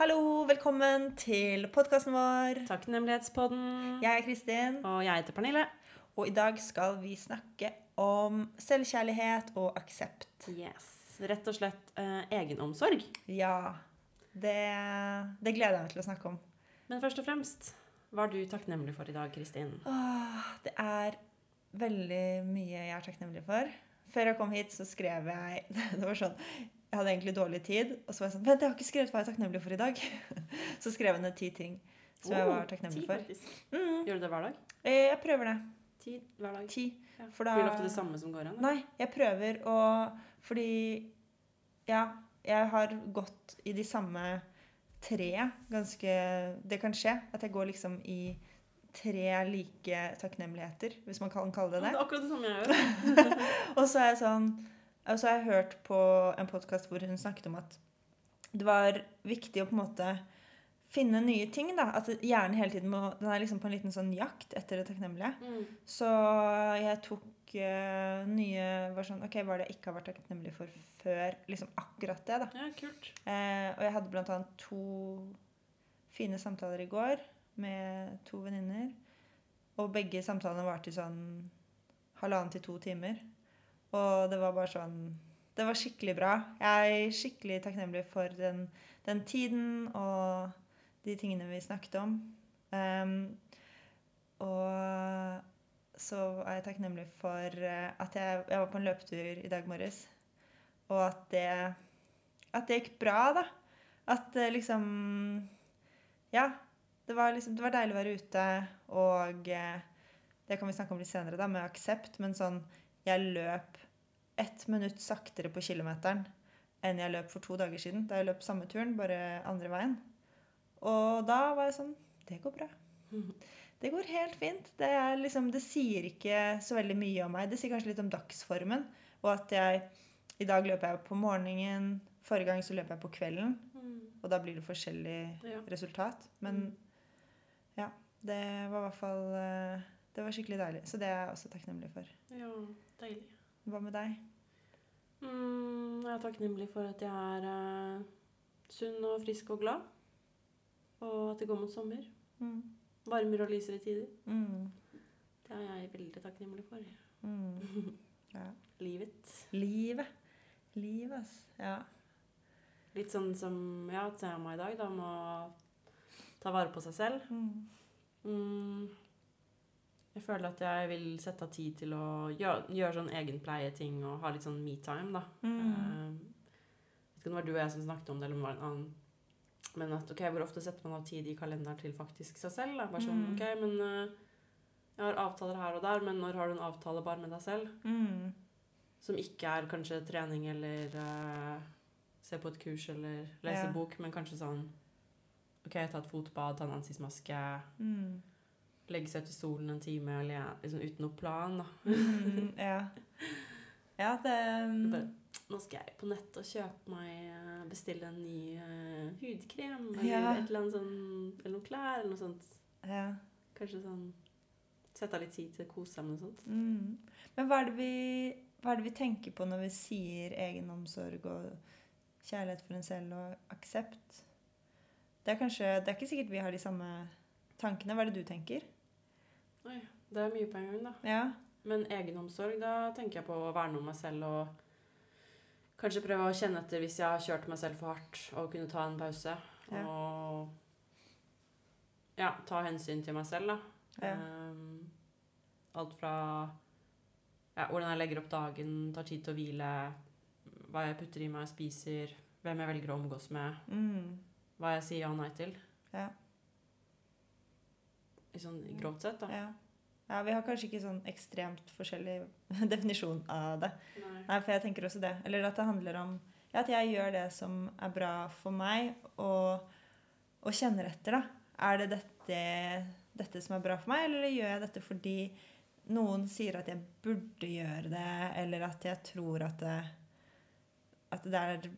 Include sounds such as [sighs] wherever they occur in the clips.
Hallo, velkommen til podkasten vår. Takknemlighetspodden. Jeg er Kristin, Og jeg heter Pernille. og i dag skal vi snakke om selvkjærlighet og aksept. Yes. Rett og slett eh, egenomsorg. Ja, det, det gleder jeg meg til å snakke om. Men først og fremst, hva er du takknemlig for i dag, Kristin? Åh, det er veldig mye jeg er takknemlig for. Før jeg kom hit, så skrev jeg [laughs] Det var sånn Jeg hadde egentlig dårlig tid, og så var jeg sånn Vent, jeg har ikke skrevet hva jeg er takknemlig for i dag. [laughs] Så skrev jeg ned ti ting som jeg var Oh, takknemlig ti, for. Mm, Gjør du det hver dag? eh, jeg prøver det. Ti hver dag? Ti. Ja. For da Blir det ofte det samme som går an? Nei, jeg prøver å Fordi Ja, jeg har gått i de samme tre ganske Det kan skje at jeg går liksom i tre like takknemligheter, hvis man kan kalle det det. det er akkurat det samme jeg gjør. [laughs] [laughs] Og så er jeg sånn Og så har jeg hørt på en podkast hvor hun snakket om at det var viktig å på en måte finne nye ting. da, At hjernen hele tiden må Den er liksom på en liten sånn jakt etter det takknemlige. Mm. Så jeg tok uh, nye var sånn, Ok, hva er det jeg ikke har vært takknemlig for før? Liksom akkurat det, da. Ja, kult. Uh, og jeg hadde annet to fine samtaler i går med to venninner. Og begge samtalene varte i sånn halvannen til to timer. Og det var bare sånn Det var skikkelig bra. Jeg er skikkelig takknemlig for den, den tiden og de tingene vi snakket om. Um, og så er jeg takknemlig for eh, at jeg, jeg var på en løpetur i dag morges. Og at det, at det gikk bra, da. At det liksom Ja. Det var, liksom, det var deilig å være ute, og eh, det kan vi snakke om litt senere, da, med aksept. Men sånn Jeg løp ett minutt saktere på kilometeren enn jeg løp for to dager siden. Da jeg løp samme turen, bare andre veien. Og da var jeg sånn Det går bra. Det går helt fint. Det, er liksom, det sier ikke så veldig mye om meg. Det sier kanskje litt om dagsformen. Og at jeg I dag løper jeg på morgenen. Forrige gang så løp jeg på kvelden. Mm. Og da blir det forskjellig Ja. resultat. Men Mm. ja, det var i hvert fall eh, Det var skikkelig deilig. Så det er jeg også takknemlig for. Ja, deilig. Hva med deg? Mm, jeg er takknemlig for at jeg er uh, sunn og frisk og glad. Og at det går mot sommer. Mm. Varmere og lysere tider. Mm. Det er jeg veldig takknemlig for. Mm. [laughs] Ja. Livet. Livet. Livet, ass. Ja. Litt sånn som ja, temaet i dag, da, med å ta vare på seg selv. Mm. Jeg føler at jeg vil sette av tid til å gjøre, gjøre sånn egenpleieting og ha litt sånn me-time, da. Mm. Uh, vet ikke om det var du og jeg som snakket om det, eller om det var en annen. Men at, ok, hvor ofte setter man av tid i kalenderen til faktisk seg selv? Da? Bare sånn, Mm. ok, men uh, jeg har avtaler her og der, men når har du en avtale bare med deg selv? Mm. Som ikke er kanskje trening eller uh, se på et kurs eller lese Ja. bok, men kanskje sånn Ok, ta et fotbad, ta en ansiktsmaske, Mm. Legge seg til solen en time eller liksom uten noe plan. da. Mm. Ja. Ja, det Det bare, Nå skal jeg på nett og kjøpe meg eh, bestille en ny uh, hudkrem eller Ja. et eller annet sånn Eller noen klær eller noe sånt. ja. Kanskje sånn Sette av litt tid til å kose seg med noe sånt. Mm. Men hva er, det vi, hva er det vi tenker på når vi sier egenomsorg og kjærlighet for en selv og aksept? Det er kanskje, det er ikke sikkert vi har de samme tankene. Hva er det du tenker? Oi, det er mye på en gang, da. Ja. Men egenomsorg, da tenker jeg på å verne om meg selv og kanskje prøve å kjenne etter hvis jeg har kjørt meg selv for hardt, og kunne ta en pause. Ja. Og ja, ta hensyn til meg selv, da. Ja. Um, alt fra ja, hvordan jeg legger opp dagen, tar tid til å hvile, hva jeg putter i meg spiser, hvem jeg velger å omgås med, Mm. hva jeg sier ja og nei til. Ja. Sånn grovt sett, da. ja. Ja, Vi har kanskje ikke sånn ekstremt forskjellig [laughs] definisjon av det. Nei. Nei, for jeg tenker også det. Eller at det handler om ja, at jeg gjør det som er bra for meg, og, og kjenner etter, da. Er det dette, dette som er bra for meg, eller gjør jeg dette fordi noen sier at jeg burde gjøre det, eller at jeg tror at det, at det er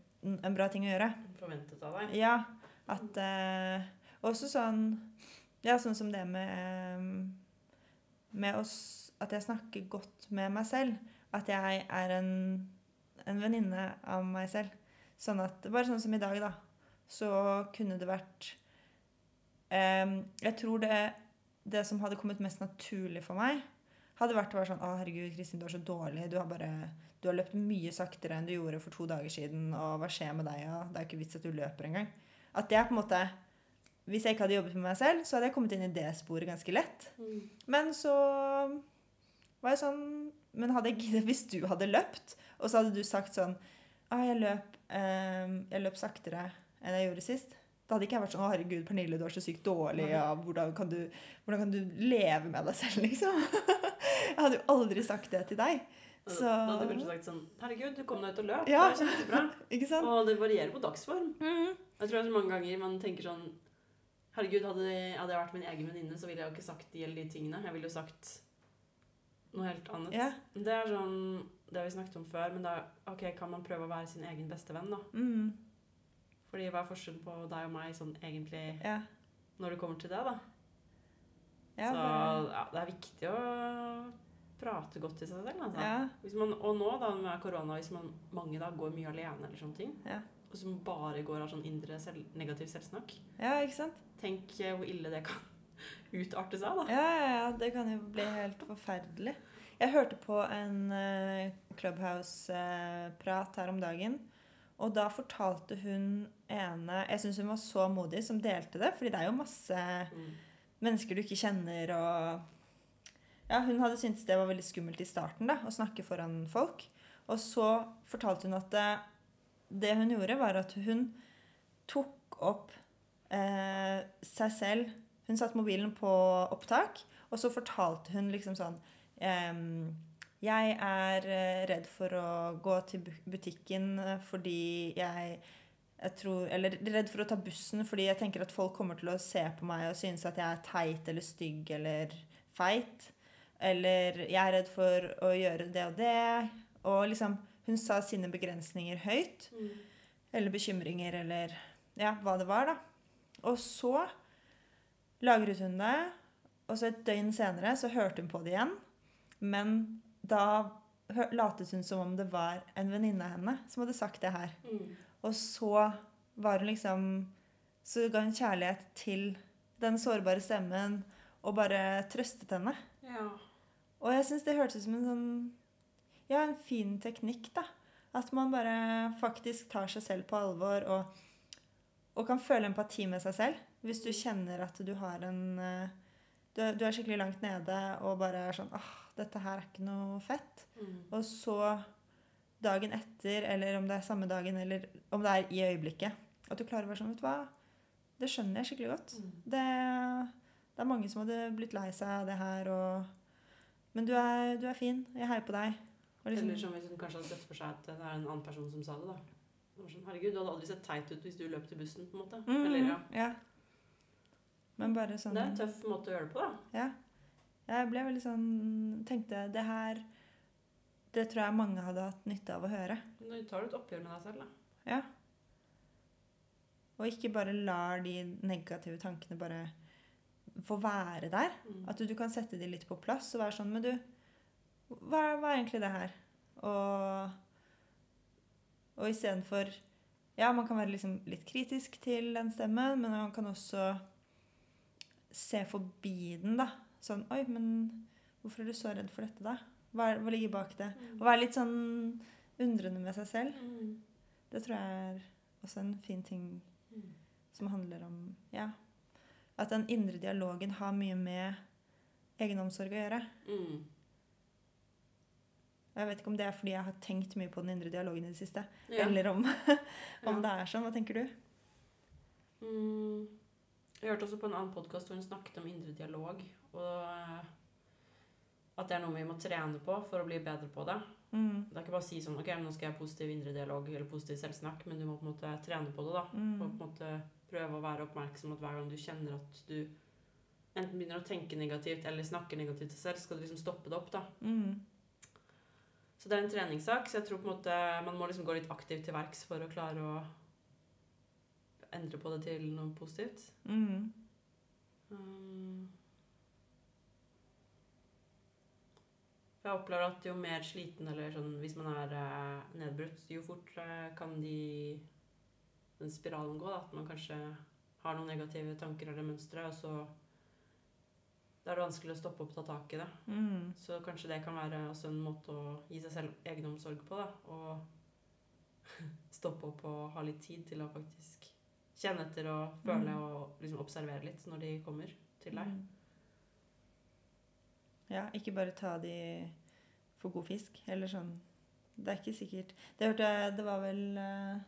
en bra ting å gjøre? Forventet av deg. Ja. At eh, Også sånn Ja, sånn som det med eh, Med oss At jeg snakker godt med meg selv. At jeg er en, en venninne av meg selv. Sånn at Bare sånn som i dag, da. så kunne det vært em, Jeg tror det, det som hadde kommet mest naturlig for meg, hadde vært å være sånn Å, herregud, Kristin, du er så dårlig. Du har bare du har løpt mye saktere enn du gjorde for to dager siden. Og hva skjer med deg? Ja? Det er ikke vits at du løper engang. At det er på en måte Hvis jeg ikke hadde jobbet med meg selv, så hadde jeg kommet inn i det sporet ganske lett. Mm. Men så var jeg sånn Men hadde jeg giddet hvis du hadde løpt, og så hadde du sagt sånn ah, jeg, løp, eh, jeg løp saktere enn jeg gjorde sist. Da hadde ikke jeg vært sånn Å, herregud, Pernille, du er så sykt dårlig. Ja, hvordan, kan du, hvordan kan du leve med deg selv, liksom? [laughs] jeg hadde jo aldri sagt det til deg. Så- da hadde du kanskje sagt sånn Herregud, du kom deg ut og løp. Ja. Det er kjempebra. [laughs] Og det varierer på dagsform. Mhm. Jeg tror det er så mange ganger man tenker sånn Herregud, hadde, hadde jeg vært min egen venninne, så ville jeg jo ikke sagt de eller de tingene. Jeg ville jo sagt noe helt annet. Yeah. Det er sånn Det har vi snakket om før, men da ok, kan man prøve å være sin egen beste venn, da. Mm. Fordi hva er forskjellen på deg og meg sånn egentlig yeah. når det kommer til det, da? Ja, så bare, ja, det er viktig å prate godt til seg selv, altså. man, og nå da med korona, hvis man, mange da går mye alene eller sånne ting, Ja. Og som bare går av sånn indre selv, negativ selvsnakk, ja, ikke sant? tenk eh, hvor ille det kan [laughs] utarte seg, da. Ja, ja, ja, det kan jo bli helt forferdelig. Jeg hørte på en eh, Clubhouse-prat her om dagen. Og da fortalte hun ene Jeg syns hun var så modig som delte det. fordi det er jo masse Mm. mennesker du ikke kjenner og Ja, hun hadde syntes det var veldig skummelt i starten, da, å snakke foran folk. Og så fortalte hun at det, hun gjorde, var at hun tok opp eh, seg selv Hun satte mobilen på opptak, og så fortalte hun liksom sånn ehm, Jeg er eh, redd for å gå til butikken eh, fordi jeg jeg tror, eller redd for å ta bussen fordi jeg tenker at folk kommer til å se på meg og synes at jeg er teit eller stygg eller feit. Eller jeg er redd for å gjøre det og det. Og liksom, hun sa sine begrensninger høyt. Mm. Eller bekymringer, eller ja, hva det var, da. Og så lagret hun det, og så et døgn senere så hørte hun på det igjen. Men da latet hun som om det var en venninne av henne som hadde sagt det her. Mm. Og så var hun liksom Så ga hun kjærlighet til den sårbare stemmen og bare trøstet henne. Ja. Og jeg syns det hørtes ut som en sånn Ja, en fin teknikk, da. At man bare faktisk tar seg selv på alvor og, og kan føle empati med seg selv. Hvis du kjenner at du har en eh, du, du er skikkelig langt nede og bare er sånn åh, dette her er ikke noe fett. Mm. Og så dagen etter, eller om det er samme dagen, eller om det er i øyeblikket, at du klarer å være sånn, vet du hva, det skjønner jeg skikkelig godt. Mm. Det, det er mange som hadde blitt lei seg av det her, og, men du er, du er fin, jeg heier på deg. Liksom- Eller som hvis hun kanskje hadde sett for seg at det er en annen person som sa det, da. Det sånn, Herregud, du hadde aldri sett teit ut hvis du løp til bussen, på en måte. Mm, Eller ja. ja. Men bare sånn, Det er en tøff måte å gjøre det på, da. ja. Jeg ble veldig sånn, tenkte, det her, det tror jeg mange hadde hatt nytte av å høre. Nå tar du et oppgjør med deg selv, da. Ja. Og ikke bare lar de negative tankene bare få være der. Mm. At du, du kan sette de litt på plass og være sånn Men du, hva, hva er egentlig det her? Og, og istedenfor Ja, man kan være liksom litt kritisk til den stemmen, men man kan også se forbi den, da. Sånn Oi, men hvorfor er du så redd for dette, da? Hva, er, hva ligger bak det? Å være litt sånn undrende med seg selv. Mm. Det tror jeg er også en fin ting Mm. som handler om ja, at den indre dialogen har mye med egenomsorg å gjøre. Mm. Jeg vet ikke om det er fordi jeg har tenkt mye på den indre dialogen i det siste, Ja. eller om, [laughs] om Ja. det er sånn. Hva tenker du? Mm. Jeg hørte også på en annen podkast hvor hun snakket om indre dialog. Og eh, at det er noe vi må trene på for å bli bedre på det. Mm, Det er ikke bare å si sånn Ok, nå skal jeg ha positiv indre dialog eller positiv selvsnakk, men du må på en måte trene på det, da. Og på mm, en måte prøve å være oppmerksom at hver gang du kjenner at du enten begynner å tenke negativt eller snakker negativt til selv, skal du liksom stoppe det opp, da. mm, Så det er en treningssak, så jeg tror på en måte man må liksom gå litt aktivt til verks for å klare å endre på det til noe positivt. mm. Um, Jeg opplever at jo mer sliten eller sånn hvis man er eh, nedbrutt, jo fortere kan de den spiralen gå. Da. At man kanskje har noen negative tanker eller mønstre, og så da er det vanskelig å stoppe opp og ta tak i det. Mm. Så kanskje det kan være også en måte å gi seg selv egenomsorg på. da, Og [laughs] stoppe opp og ha litt tid til å faktisk kjenne etter og føle Mm. og liksom observere litt når de kommer til deg. Mm. Ja, ikke bare ta de for god fisk, eller sånn. Det er ikke sikkert Det hørte jeg Det var vel uh,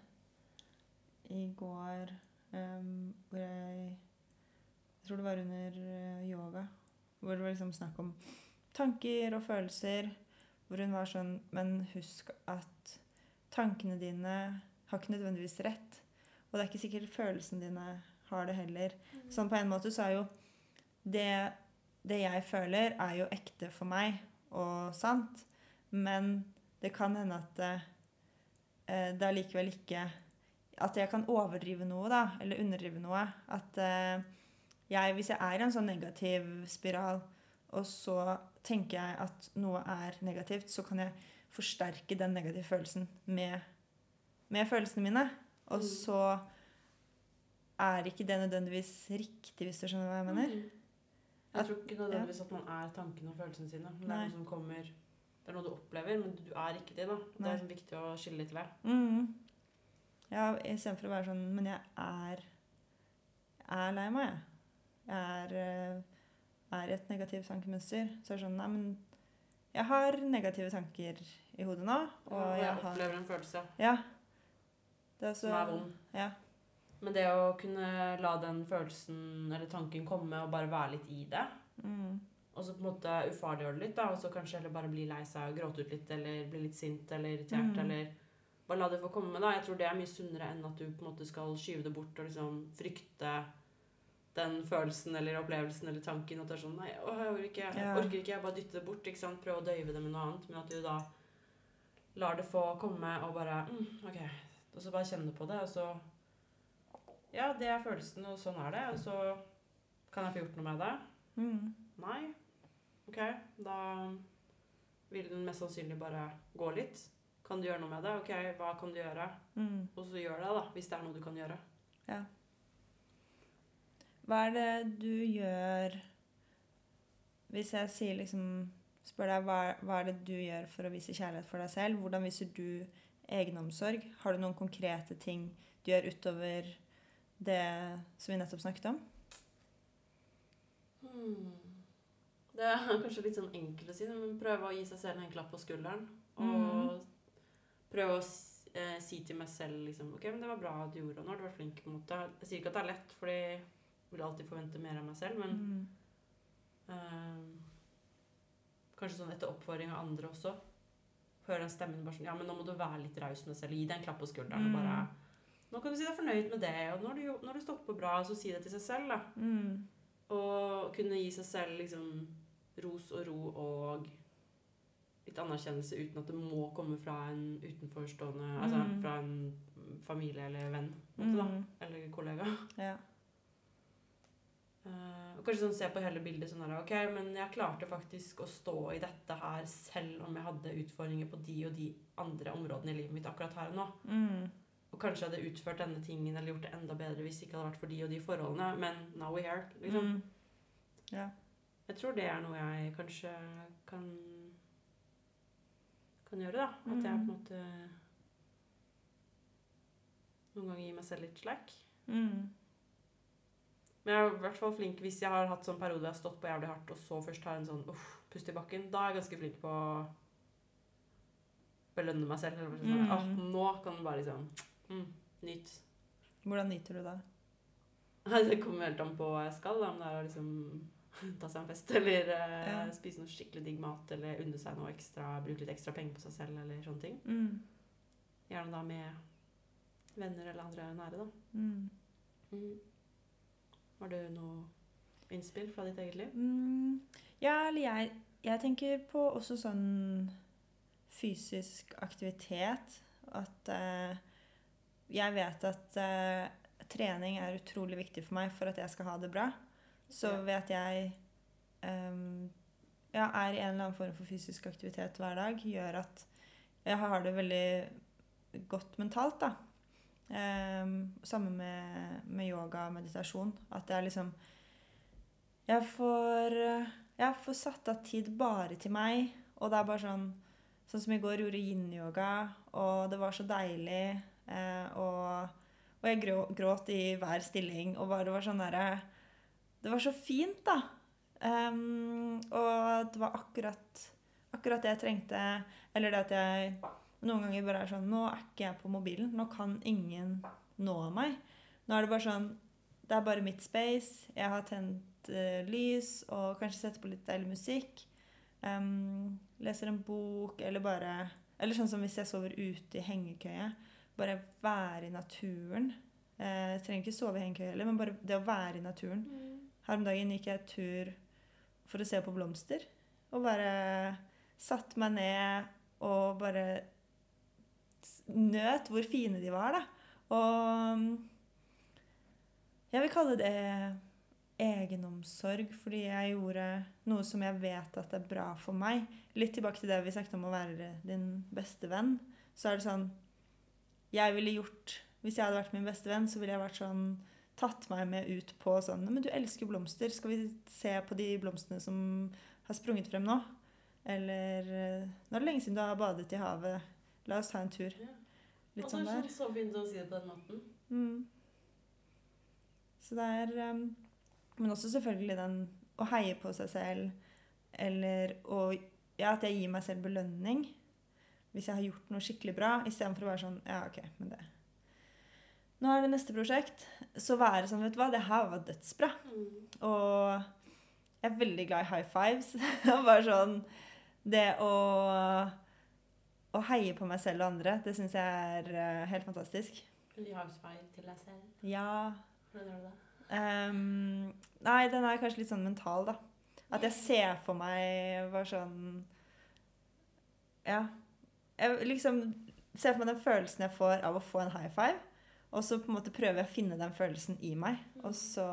i går um, hvor jeg Jeg tror det var under eh, yoga. Hvor det var liksom snakk om tanker og følelser. Hvor hun var sånn Men husk at tankene dine har ikke nødvendigvis rett. Og det er ikke sikkert følelsene dine har det heller. Sånn på en måte så er jo det, det jeg føler, er jo ekte for meg og sant. Men det kan hende at det, eh, det er likevel ikke At jeg kan overdrive noe, da. Eller underdrive noe. At eh, jeg, hvis jeg er i en sånn negativ spiral, og så tenker jeg at noe er negativt, så kan jeg forsterke den negative følelsen med, med følelsene mine. Og Mm. så er ikke det nødvendigvis riktig, hvis du skjønner hva jeg mener. Mm. Jeg tror ikke nødvendigvis at man er tankene og følelsene sine. Men det er noe som kommer Det er noe du opplever, men du er ikke det. da. Det er viktig å skille litt ved. Mm. Ja, istedenfor å være sånn Men jeg er jeg er lei meg, jeg. Er, eh, er et negativt tankemønster. Så er det sånn Nei, men jeg har negative tanker i hodet nå. Og Og jeg jeg har opplever en følelse Ja. Det er så, som er vond. Ja. Men det å kunne la den følelsen eller tanken komme og bare være litt i det, Mm. og så på en måte ufarliggjøre det litt, da, og så kanskje heller bare bli lei seg og gråte ut litt, eller bli litt sint eller irritert, Mm. eller bare la det få komme, da. Jeg tror det er mye sunnere enn at du på en måte skal skyve det bort og liksom frykte den følelsen eller opplevelsen eller tanken. At det er sånn Nei, å, jeg orker ikke. Jeg orker ikke. Jeg bare dytter det bort. ikke sant? Prøve å døyve det med noe annet. Men at du da lar det få komme og bare mm, OK. Og så bare kjenne på det, og så Ja, det er følelsen, og sånn er det. Og så kan jeg få gjort noe med det. Mm. Nei. OK, da vil den mest sannsynlig bare gå litt. Kan du gjøre noe med det? OK, hva kan du gjøre? Mm. Og så gjør det, da, hvis det er noe du kan gjøre. Hva er det du gjør Hvis jeg sier liksom spør deg hva, hva er det du gjør for å vise kjærlighet for deg selv, hvordan viser du egenomsorg? Har du noen konkrete ting du gjør utover det som vi nettopp snakket om? Hmm. Det er kanskje litt sånn enkelt å si, men prøve å gi seg selv en klapp på skulderen. Og prøve å eh, si til meg selv liksom OK, men det var bra du gjorde, og nå har du vært flink. mot det. Jeg sier ikke at det er lett, fordi vil alltid forvente mer av meg selv, men Mm. eh, kanskje sånn etter oppfordring av andre også. Høre den stemmen bare sånn Ja, men nå må du være litt raus med deg selv. Gi deg en klapp på skulderen. Mm. og bare Nå kan du si deg fornøyd med det, og når du, når du stått på bra, så si det til seg selv, da. Mm. Og kunne gi seg selv liksom ros og ro og litt anerkjennelse uten at det må komme fra en utenforstående Altså Mm. fra en familie eller venn, måte, da. Mm. Eller kollega. Ja. Eh, og kanskje sånn se på hele bildet sånn her Ok, men jeg klarte faktisk å stå i dette her selv om jeg hadde utfordringer på de og de andre områdene i livet mitt akkurat her og nå. Mm. Og kanskje jeg hadde utført denne tingen eller gjort det enda bedre hvis det ikke hadde vært for de og de forholdene, men now we're here. Liksom. Mm. Yeah. Jeg tror det er noe jeg kanskje kan kan gjøre, da. At jeg på en Mm. måte noen ganger gir meg selv litt slack. Mm. Men jeg er i hvert fall flink hvis jeg har hatt sånn periode hvor jeg har stått på jævlig hardt, og så først har en sånn uff, pust i bakken. Da er jeg ganske flink på å belønne meg selv. Eller sånn, Mm. ah, nå kan du bare liksom mm, Nyt. Hvordan nyter du det? Det kommer helt an på hva jeg skal, da, om det er å liksom [laughs] ta seg en fest, eller eh, Ja. spise noe skikkelig digg mat, eller unne seg noe ekstra, bruke litt ekstra penger på seg selv, eller sånne ting. Mm. Gjerne da med venner eller andre nære, da. Mm. Har du noe innspill fra ditt eget liv? Mm, ja, eller jeg, jeg tenker på også sånn fysisk aktivitet. At eh, jeg vet at eh, trening er utrolig viktig for meg for at jeg skal ha det bra. Så ved at jeg um, ja, er i en eller annen form for fysisk aktivitet hver dag, gjør at jeg har det veldig godt mentalt, da. Um, Sammen med, med yoga og meditasjon. At det er liksom Jeg får, jeg får satt av tid bare til meg, og det er bare sånn Sånn som i går gjorde yin-yoga, og det var så deilig. Eh, og, og jeg grå, gråt i hver stilling, og bare var sånn derre Det var så fint, da. Um, og det var akkurat, akkurat det jeg trengte. Eller det at jeg noen ganger bare er sånn Nå er ikke jeg på mobilen. Nå kan ingen nå meg. Nå er det bare sånn Det er bare mitt space. Jeg har tent uh, lys og kanskje setter på litt deilig musikk. Um, leser en bok eller bare Eller sånn som hvis jeg sover ute i hengekøye. Bare være i naturen. Eh, jeg trenger ikke sove i hengekøye heller, men bare det å være i naturen. Mm. Her om dagen gikk jeg tur for å se på blomster. Og bare satte meg ned og bare nøt hvor fine de var, da. Og jeg vil kalle det egenomsorg fordi jeg gjorde noe som jeg vet at er bra for meg. Litt tilbake til det vi snakket om å være din beste venn. Så er det sånn Jeg ville gjort Hvis jeg hadde vært min beste venn, så ville jeg vært sånn Tatt meg med ut på sånn Men du elsker blomster. Skal vi se på de blomstene som har sprunget frem nå? Eller Nå er det lenge siden du har badet i havet. La oss ta en tur. Ja. Litt sånn er der. så fint å si det på den måten. Mm. Så det er um, Men også selvfølgelig den å heie på seg selv, eller å Ja, at jeg gir meg selv belønning hvis jeg har gjort noe skikkelig bra, istedenfor å være sånn Ja, OK, men det Nå er det neste prosjekt. Så være sånn, vet du hva, det her var dødsbra. Mm. Og jeg er veldig glad i high fives. [laughs] Bare sånn Det å å heie på meg selv og andre, det syns jeg er uh, helt fantastisk. Speil til deg selv? Ja, Hvordan gjør du det? Um, nei, den er kanskje litt sånn mental, da. At jeg ser for meg bare sånn Ja. Jeg liksom ser for meg den følelsen jeg får av å få en high five. Og så på en måte prøver jeg å finne den følelsen i meg. Og så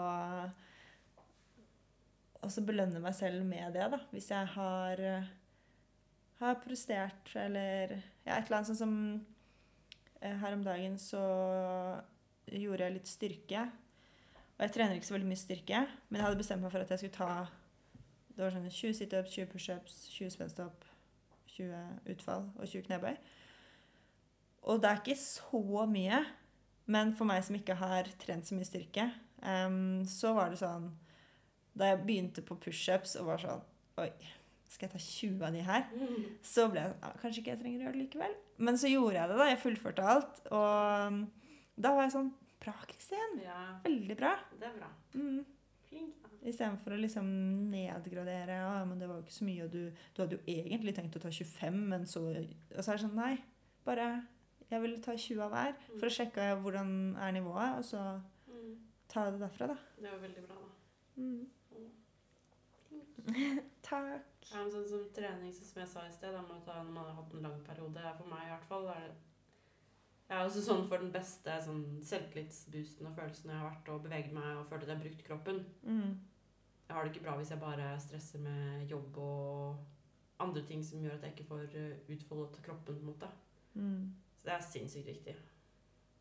Og så belønne meg selv med det, da. Hvis jeg har har prestert eller ja, et eller annet sånn som eh, Her om dagen så gjorde jeg litt styrke. Og jeg trener ikke så veldig mye styrke, men jeg hadde bestemt meg for at jeg skulle ta det var sånn 20 situps, 20 pushups, 20 spenstopp, 20 utfall og 20 knebøy. Og det er ikke så mye, men for meg som ikke har trent så mye styrke, um, så var det sånn Da jeg begynte på pushups og var sånn Oi, skal jeg ta 20 av de her? Mm. Så ble jeg sånn «Ja, Kanskje ikke jeg trenger å gjøre det likevel. Men så gjorde jeg det, da. Jeg fullførte alt. Og um, da var jeg sånn Bra, Kristin. Ja, Veldig bra. det er bra. Mm. Flink, da. Istedenfor å liksom nedgradere. Ja, men det var jo ikke så mye, og du, du hadde jo egentlig tenkt å ta 25, men så Og så er det sånn Nei, bare Jeg ville ta 20 av hver for å sjekke hvordan er nivået, og så Mm. ta det derfra, da. Det var veldig bra, da. Mm. [laughs] Takk. Ja, men sånn som trening, sånn som jeg sa i sted, da, ta når man har hatt en lang periode, er for meg i hvert fall er det er også sånn for den beste sånn selvtillitsboosten og følelsen jeg har vært og beveget meg og følt at jeg har brukt kroppen. Mm. Jeg har det ikke bra hvis jeg bare stresser med jobb og andre ting som gjør at jeg ikke får eh, utfoldet kroppen, på en måte. Mm. Så det er sinnssykt viktig.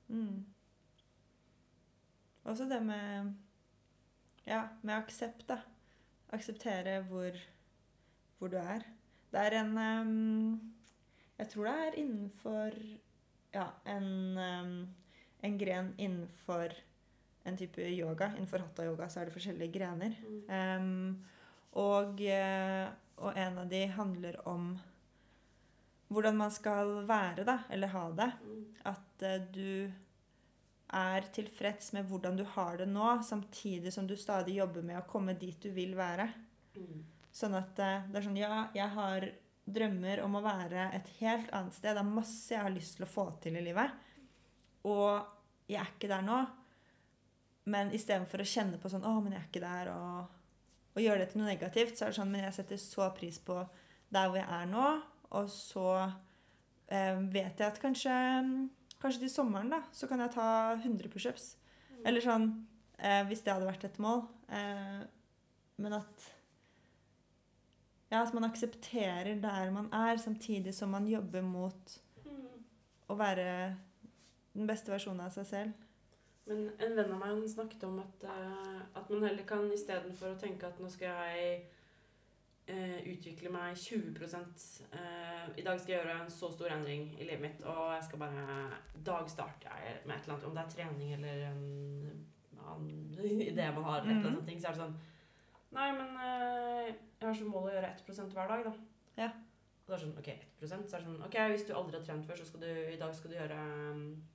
Mm. Også det med Ja, med aksept, da. Akseptere hvor, hvor du er. Det er en um, Jeg tror det er innenfor Ja, en, um, en gren innenfor en type yoga. Innenfor hatha-yoga så er det forskjellige grener. Mm. Um, og, eh, og en av de handler om hvordan man skal være, da, eller ha det. Mm. At uh, du er tilfreds med hvordan du har det nå, samtidig som du stadig jobber med å komme dit du vil være. Mm. Sånn at eh, det er sånn Ja, jeg har drømmer om å være et helt annet sted. Det er masse jeg har lyst til å få til i livet. Og jeg er ikke der nå. Men istedenfor å kjenne på sånn Å, men jeg er ikke der, og, og gjøre det til noe negativt, så er det sånn Men jeg setter så pris på der hvor jeg er nå, og så eh, vet jeg at kanskje Kanskje til sommeren, da, så kan jeg ta 100 pushups. Mm. Eller sånn eh, Hvis det hadde vært et mål. Eh, men at Ja, at man aksepterer der man er, samtidig som man jobber mot Mm. å være den beste versjonen av seg selv. Men en venn av meg snakket om at, uh, at man heller kan istedenfor å tenke at nå skal jeg utvikle meg 20 eh, I dag skal jeg gjøre en så stor endring i livet mitt, og jeg skal bare I dag starter jeg med et eller annet, om det er trening eller en annen idé man har, et eller annet Mhm. ting, så er det sånn Nei, men eh, jeg har som mål å gjøre 1% hver dag, da. Ja. Og det er sånn, ok, 1% så er det sånn, ok, hvis du aldri har trent før, så skal du, i dag skal du gjøre um,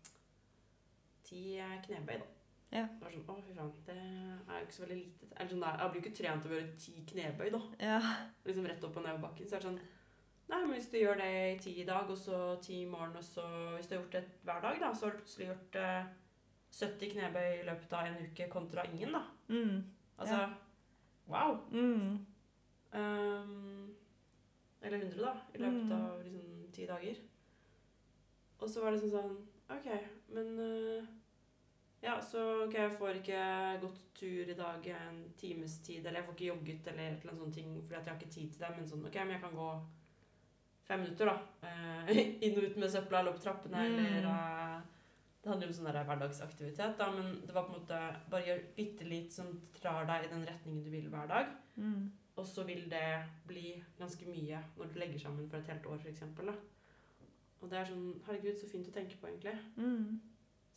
ti eh, knebøy, da. Ja. Var sånn, å fy faen, det er jo ikke så veldig lite. Eller sånn, der, jeg blir jo ikke trent til å gjøre ti knebøy, da. Ja. Liksom rett opp og ned bakken. Så er det sånn, nei, men hvis du gjør det i ti i dag, og så ti i morgen, og så hvis du har gjort det hver dag, da, så har du plutselig gjort eh, 70 knebøy i løpet av en uke kontra ingen, da. Mm. Altså, wow. Mm. Um, eller 100, da, i løpet Mm. av liksom ti dager. Og så var det sånn sånn OK, men eh, Ja, så ok, jeg får ikke gått tur i dag en times tid, eller jeg får ikke jogget eller et eller annet sånt ting fordi at jeg har ikke tid til det, men sånn OK, men jeg kan gå fem minutter, da. eh, [laughs] inn og ut med søpla eller opp trappene, Mm. eller uh, Det handler jo om sånn der hverdagsaktivitet, da, men det var på en måte bare gjør bitte litt som drar deg i den retningen du vil hver dag. Mm. Og så vil det bli ganske mye når du legger sammen for et helt år, f.eks. Og det er sånn Herregud, så fint å tenke på, egentlig. Mm.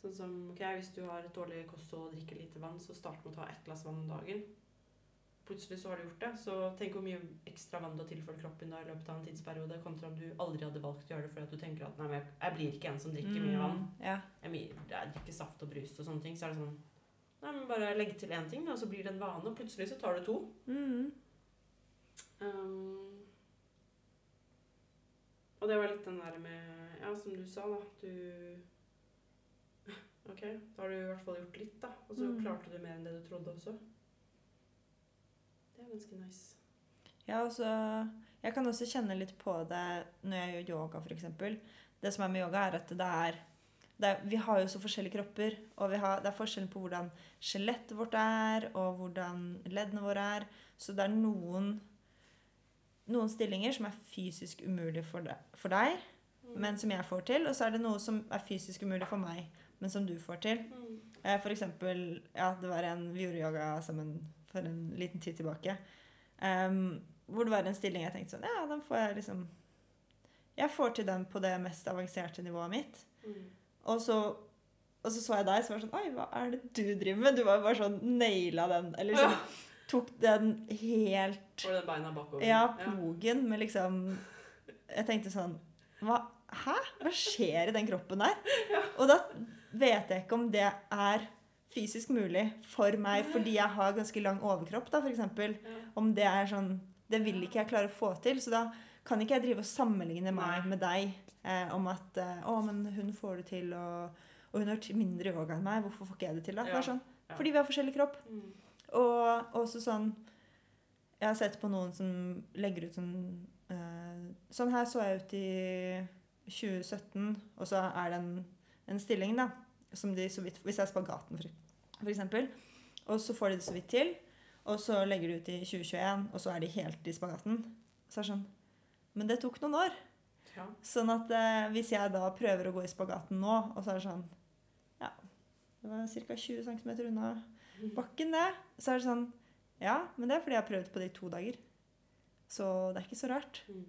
Sånn som ok, Hvis du har et dårlig kosthold og drikker lite vann, så start med å ta ett glass vann om dagen. Plutselig så har du gjort det. Så tenk hvor mye ekstra vann du har tilført kroppen da i løpet av en tidsperiode, kontra om du aldri hadde valgt å gjøre det fordi at du tenker at nei, men jeg- jeg blir ikke en som drikker mye vann. Mm. Ja. Jeg, drikker saft og brus og sånne ting. Så er det sånn Nei, men bare legg til én ting, og så blir det en vane, og plutselig så tar du to. Mm. Um, og det var litt den der med Ja, som du sa, da. Du Ok, da har du i hvert fall gjort litt, da. Og så Mm. klarte du mer enn det du trodde også. Det er ganske nice. Ja, altså, jeg kan også kjenne litt på det når jeg gjør yoga, f.eks. Det som er med yoga, er at det er, er Vi har jo så forskjellige kropper, og vi har, det er forskjellen på hvordan skjelettet vårt er, og hvordan leddene våre er. Så det er noen, noen stillinger som er fysisk umulig for deg, for deg, Mm. men som jeg får til. Og så er det noe som er fysisk umulig for meg, men som du får til. Mm. Eh, For eksempel, ja, det var en, vi gjorde yoga sammen for en liten tid tilbake. Um, hvor det var en stilling jeg tenkte sånn, ja, den får jeg liksom Jeg får til den på det mest avanserte nivået mitt. Mm. Og så, og så så jeg deg, så var det sånn Oi, hva er det du driver med? Du var jo bare sånn naila den. Eller liksom tok den helt Var den beina bakover. Ja, plogen med liksom Jeg tenkte sånn hva, Hæ? Hva skjer i den kroppen der? [laughs] Og da vet jeg ikke om det er fysisk mulig for meg fordi jeg har ganske lang overkropp, da, f.eks. Om det er sånn Det vil ikke jeg klare å få til. Så da kan ikke jeg drive og sammenligne meg med deg eh, om at eh, Å, men hun får det til, og, og hun har mindre yoga enn meg. Hvorfor får ikke jeg det til, da? Det sånn, Fordi vi har forskjellig kropp. Mm. Og også sånn Jeg har sett på noen som legger ut sånn eh, Sånn her så jeg ut i 2017, og så er det en, en stilling, da, som de så vidt Hvis jeg er spagaten, for, for eksempel, og så får de det så vidt til, og så legger de ut i 2021, og så er de helt i spagaten. Så er det sånn Men det tok noen år. Ja. Sånn at eh, hvis jeg da prøver å gå i spagaten nå, og så er det sånn Ja, det var ca. 20 cm unna bakken, det. Så er det sånn Ja, men det er fordi jeg har prøvd på det i to dager. Så det er ikke så rart. Mm.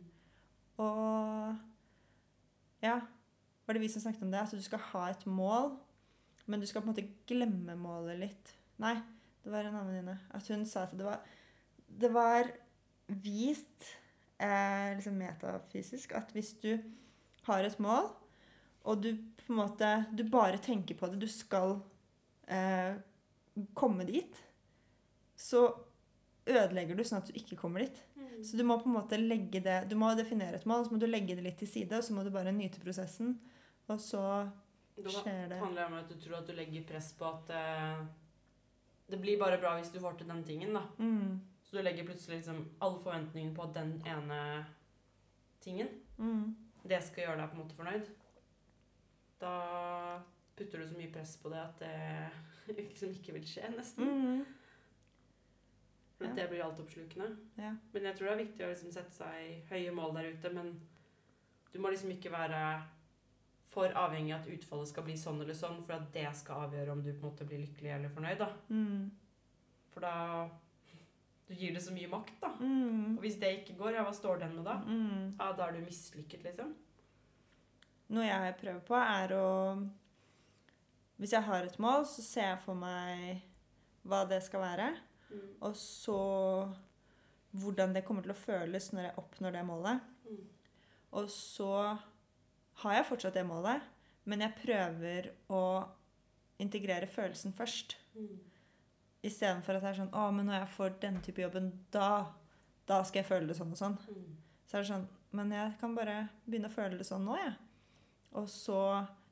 Og ja, var det vi som snakket om det? At du skal ha et mål, men du skal på en måte glemme målet litt. Nei, det var en annen venninne. At hun sa at det var, det var vist eh, liksom metafysisk at hvis du har et mål, og du på en måte Du bare tenker på det, du skal eh, komme dit, så ødelegger du sånn at du ikke kommer dit. Mm. Så du må på en måte legge det Du må definere et mål, så må du legge det litt til side, og så må du bare nyte prosessen. Og så skjer det. handler det om at du tror at du legger press på at eh, det blir bare bra hvis du får til den tingen, da. mm, Så du legger plutselig liksom alle forventningene på den ene tingen. mm, Det skal gjøre deg på en måte fornøyd. Da putter du så mye press på det at det [laughs] liksom ikke vil skje, nesten. mm, at det blir altoppslukende. ja. Men jeg tror det er viktig å liksom sette seg høye mål der ute, men du må liksom ikke være for avhengig av at utfallet skal bli sånn eller sånn, for at det skal avgjøre om du på en måte blir lykkelig eller fornøyd. da. Mm. For da du gir det så mye makt, da. Mm. Og hvis det ikke går, ja, hva står den med da? Mm. Ja, da er du mislykket, liksom. Noe jeg prøver på, er å Hvis jeg har et mål, så ser jeg for meg hva det skal være. Mm. Og så hvordan det kommer til å føles når jeg oppnår det målet. Mm. Og så har jeg fortsatt det målet, men jeg prøver å integrere følelsen først. Mm. Istedenfor at det er sånn Å, men når jeg får denne type jobben, da, da skal jeg føle det sånn og sånn. Mm. Så er det sånn Men jeg kan bare begynne å føle det sånn nå, jeg. Og så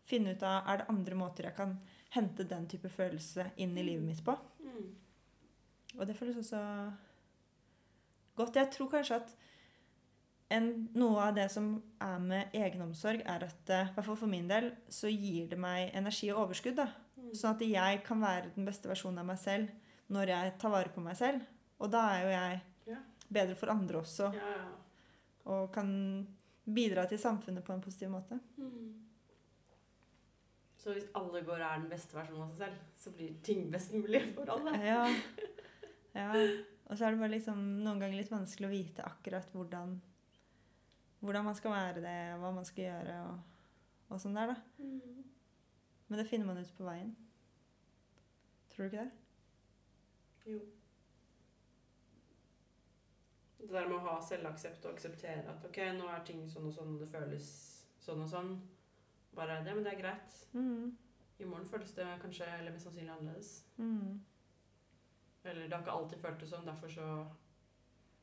finne ut av Er det andre måter jeg kan hente den type følelse inn i livet mitt på? Mm. Og det føles også godt. Jeg tror kanskje at en, noe av det som er med egenomsorg, er at eh, i hvert fall for min del, så gir det meg energi og overskudd. da. Mm. Sånn at jeg kan være den beste versjonen av meg selv når jeg tar vare på meg selv. Og da er jo jeg Ja. bedre for andre også, Ja, ja. og kan bidra til samfunnet på en positiv måte. Mm. Så hvis alle går og er den beste versjonen av seg selv, så blir ting best mulig for alle? Ja. [laughs] ja. Og så er det bare liksom noen ganger litt vanskelig å vite akkurat hvordan, hvordan man skal være det, hva man skal gjøre, og, og sånn der, da. Mm. Men det finner man ut på veien. Tror du ikke det? Jo. Det der med å ha selvaksept og akseptere at ok, nå er ting sånn og sånn, og det føles sånn og sånn. Bare det, men det er greit. Mm. I morgen føles det kanskje, eller mest sannsynlig annerledes. Mm. Eller det har ikke alltid føltes sånn, derfor så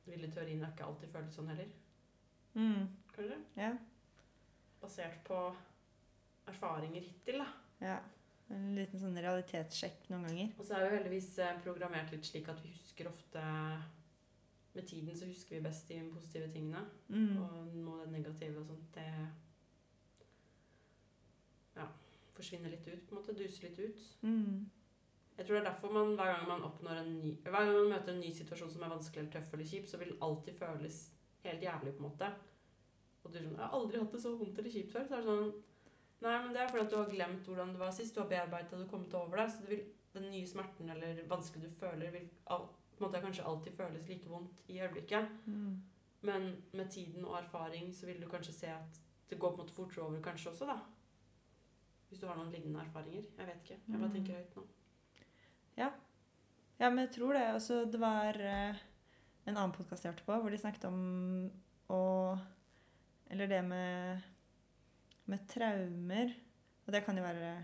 vil i teorien ikke alltid føltes sånn heller. Mm. Kanskje? Ja. Basert på erfaringer hittil, da. ja. En liten sånn realitetssjekk noen ganger. Og så er vi heldigvis eh, programmert litt slik at vi husker ofte Med tiden så husker vi best de positive tingene. Mm. Og nå det negative og sånt, det ja, forsvinner litt ut, på en måte. Duser litt ut. Mm. Jeg tror det er derfor man hver gang man en ny Hver gang man møter en ny situasjon som er vanskelig eller tøff eller kjip, så vil den alltid føles helt jævlig, på en måte. Og du er sånn 'Jeg har aldri hatt det så vondt eller kjipt før.' Så er det sånn Nei, men det er fordi at du har glemt hvordan det var sist. Du har bearbeidet det og kommet over det. Så vil, den nye smerten eller vanskelig du føler, vil all, på en måte kanskje alltid føles like vondt i øyeblikket. Mm. Men med tiden og erfaring så vil du kanskje se at det går på en måte fortere over kanskje også, da. Hvis du har noen lignende erfaringer. Jeg vet ikke. Jeg bare Mm. tenker høyt nå. Ja, men jeg tror det. Altså, det var eh, en annen podkast jeg hørte på, hvor de snakket om å Eller det med, med traumer. Og det kan jo være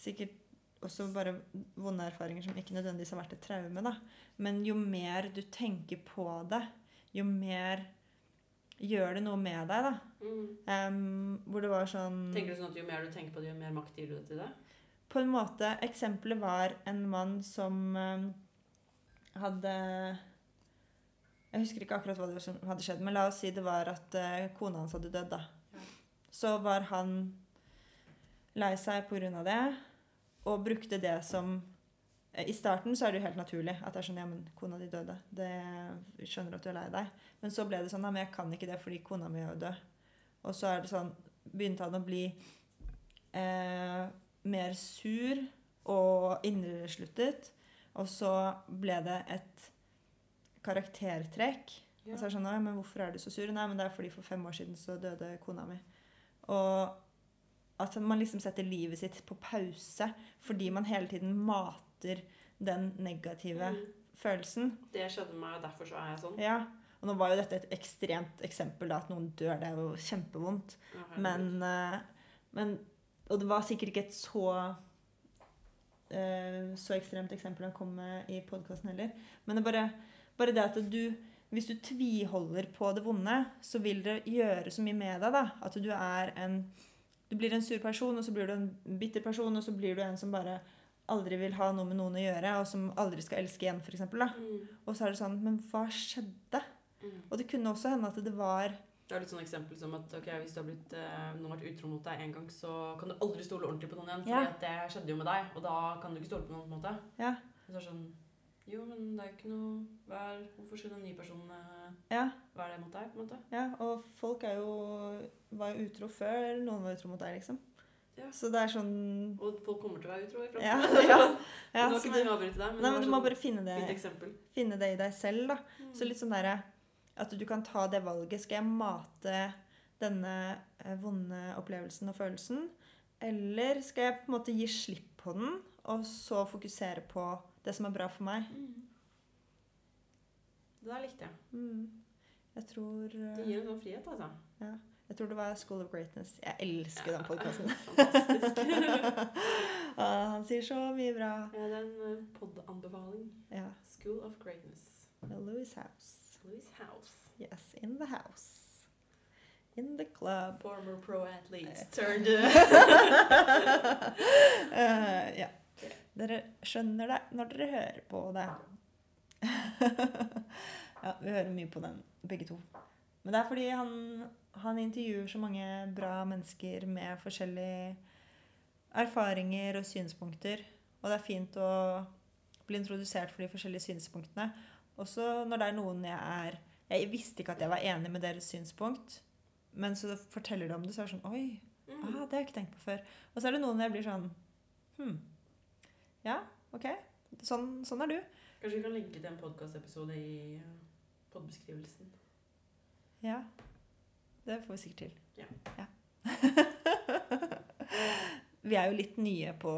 sikkert også bare vonde erfaringer som ikke nødvendigvis har vært et traume, da. Men jo mer du tenker på det, jo mer gjør det noe med deg, da. Mm. Um, hvor det var sånn Tenker du sånn at jo mer du tenker på det, jo mer makt gir du det til det? På en måte. Eksempelet var en mann som um, hadde Jeg husker ikke akkurat hva det var som hadde skjedd, men la oss si det var at uh, kona hans hadde dødd. da. Ja. Så var han lei seg pga. det, og brukte det som eh, I starten så er det jo helt naturlig at det er sånn Ja, men kona di døde. Det skjønner at du er lei deg. Men så ble det sånn Ja, men jeg kan ikke det fordi kona mi er jo død. Og så er det sånn Begynte han å bli eh, mer sur og innesluttet. Og så ble det et karaktertrekk. Og så er det sånn, «Nei, men hvorfor er du så sur? Nei, men det er fordi for fem år siden så døde kona mi. Og at man liksom setter livet sitt på pause fordi man hele tiden mater den negative Mm. følelsen. Det skjedde meg, og derfor så er jeg sånn. Ja. Og nå var jo dette et ekstremt eksempel, da, at noen dør. Det er jo kjempevondt. Ja. Men, eh, men Og det var sikkert ikke et så eh, så ekstremt eksempel han kom med i podkasten heller. Men det bare, bare det at du Hvis du tviholder på det vonde, så vil det gjøre så mye med deg. da, At du er en Du blir en sur person, og så blir du en bitter person, og så blir du en som bare aldri vil ha noe med noen å gjøre, og som aldri skal elske igjen, f.eks. Mm. Og så er det sånn Men hva skjedde? Mm. Og det kunne også hende at det var Det er litt sånn eksempel som at ok, hvis du har blitt, eh, noen har vært utro mot deg en gang, så kan du aldri stole ordentlig på noen igjen. For Ja. det skjedde jo med deg, og da kan du ikke stole på noen. på en måte. Ja. Så sånn Jo, men det er ikke noe er, Hvorfor skulle den nye personen Ja. være det mot deg? på en måte? Ja, og folk er jo, var jo utro før noen var utro mot deg, liksom. Ja. Så det er sånn Og folk kommer til å være utro i Ja, framtiden. [laughs] ja, det ja, var ikke meningen å avbryte deg, men Nei, det men du må sånn bare finne det, finne det i deg selv, da. Mm. Så litt sånn derre At du kan ta det valget. Skal jeg mate denne eh, vonde opplevelsen og følelsen? Eller skal jeg på en måte gi slipp på den, og så fokusere på det som er bra for meg? Mm. Det der likte jeg. Mm. Jeg tror eh, Det gir en sånn frihet, altså. Jeg tror det var School of Greatness. Jeg elsker den podkasten. [laughs] [laughs] Han sier så mye bra. Ja, det er en eh, pod-anbefaling. Ja. School of Greatness. Louis House. Louis House. Yes, in the house. In the club. Former pro athletes Eh. turned uh, [laughs] ja. Dere skjønner det når dere hører på det. [laughs] ja, vi hører mye på den, begge to. Men det er fordi han, han intervjuer så mange bra mennesker med forskjellige erfaringer og synspunkter. Og det er fint å bli introdusert for de forskjellige synspunktene. Også når det er noen jeg er Jeg visste ikke at jeg var enig med deres synspunkt, men så forteller de om det, så er det sånn Oi, mm. ah, det har jeg ikke tenkt på før. Og så er det noen jeg blir sånn Hm. Ja, OK. Sånn, sånn er du. Kanskje vi kan linke til en podkastepisode i eh, podbeskrivelsen. Ja. Det får vi sikkert til. Ja. [laughs] vi er jo litt nye på,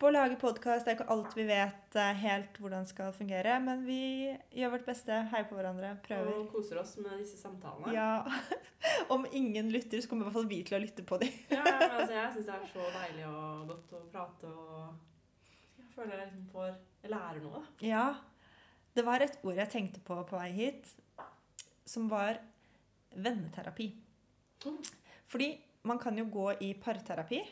på å lage podkast. Det er ikke alt vi vet helt hvordan skal fungere. Men vi gjør vårt beste, heier på hverandre, prøver. Og koser oss med disse samtalene. Ja. [laughs] Om ingen lytter, så kommer i hvert fall vi til å lytte på dem. Ja, men altså, jeg syns det er så deilig og godt å prate og føler jeg liksom får Jeg lærer noe. da. Ja. Det var et ord jeg tenkte på på vei hit, som var venneterapi. Mm. Fordi man kan jo gå i parterapi.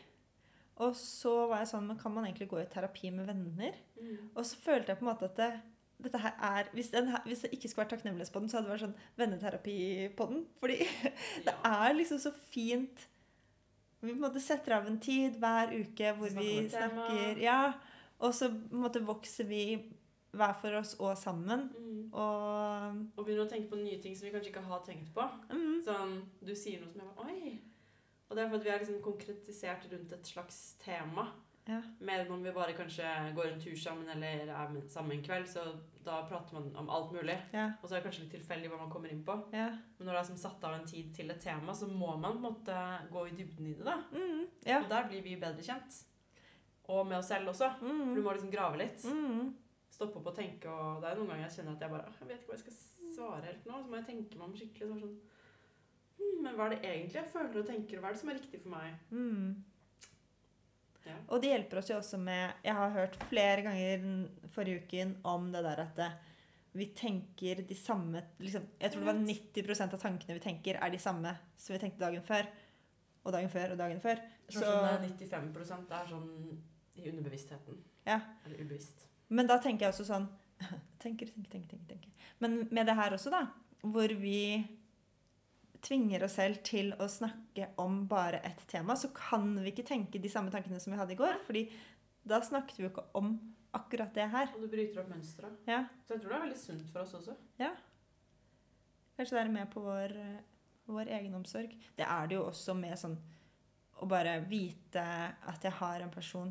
Og så var jeg sånn Men kan man egentlig gå i terapi med venner? Mm. Og så følte jeg på en måte at det, dette her er hvis, den hvis det ikke skulle vært takknemlig på den, så hadde det vært sånn venneterapi på den. Fordi [laughs] det er liksom så fint Vi på en måte setter av en tid hver uke hvor Snakker vi snakker tema. Ja. Og så måtte vokse måte vokser vi hver for oss og sammen. Mm. Og Og begynner å tenke på nye ting som vi kanskje ikke har tenkt på. mm, Sånn, Du sier noe som jeg bare Oi! Og det er for at vi er liksom konkretisert rundt et slags tema. ja. Mer enn om vi bare kanskje går en tur sammen eller er sammen en kveld. Så da prater man om alt mulig. Ja. Og så er det kanskje litt tilfeldig hva man kommer inn på. Ja. Men når det er som satt av en tid til et tema, så må man på en måte gå i dybden i det. da. Mm, ja. Og der blir vi bedre kjent. Og med oss selv også. For du Mm, må liksom grave litt. mm, Stoppe opp og tenke. Og det er noen ganger jeg kjenner at jeg bare Jeg vet ikke hva jeg skal svare helt nå. Så må jeg tenke meg om skikkelig. Så sånn hm, Men hva er det egentlig jeg føler og tenker? og Hva er det som er riktig for meg? mm. Ja. Og det hjelper oss jo også med Jeg har hørt flere ganger forrige uken om det der at det, vi tenker de samme liksom, Jeg tror det var 90% av tankene vi tenker, er de samme som vi tenkte dagen før. Og dagen før og dagen før. Jeg tror Så, sånn det er 95 det er sånn i underbevisstheten. Ja. Eller ubevisst. men da tenker jeg også sånn [laughs] Tenker, tenker, tenker, tenker, tenker. Men med det her også, da, hvor vi tvinger oss selv til å snakke om bare ett tema, så kan vi ikke tenke de samme tankene som vi hadde i går. fordi da snakket vi jo ikke om akkurat det her. Og du bryter opp mønstre. Ja. Så jeg tror det er veldig sunt for oss også. Ja. Kanskje det er med på vår, vår egenomsorg. Det er det jo også med sånn å bare vite at jeg har en person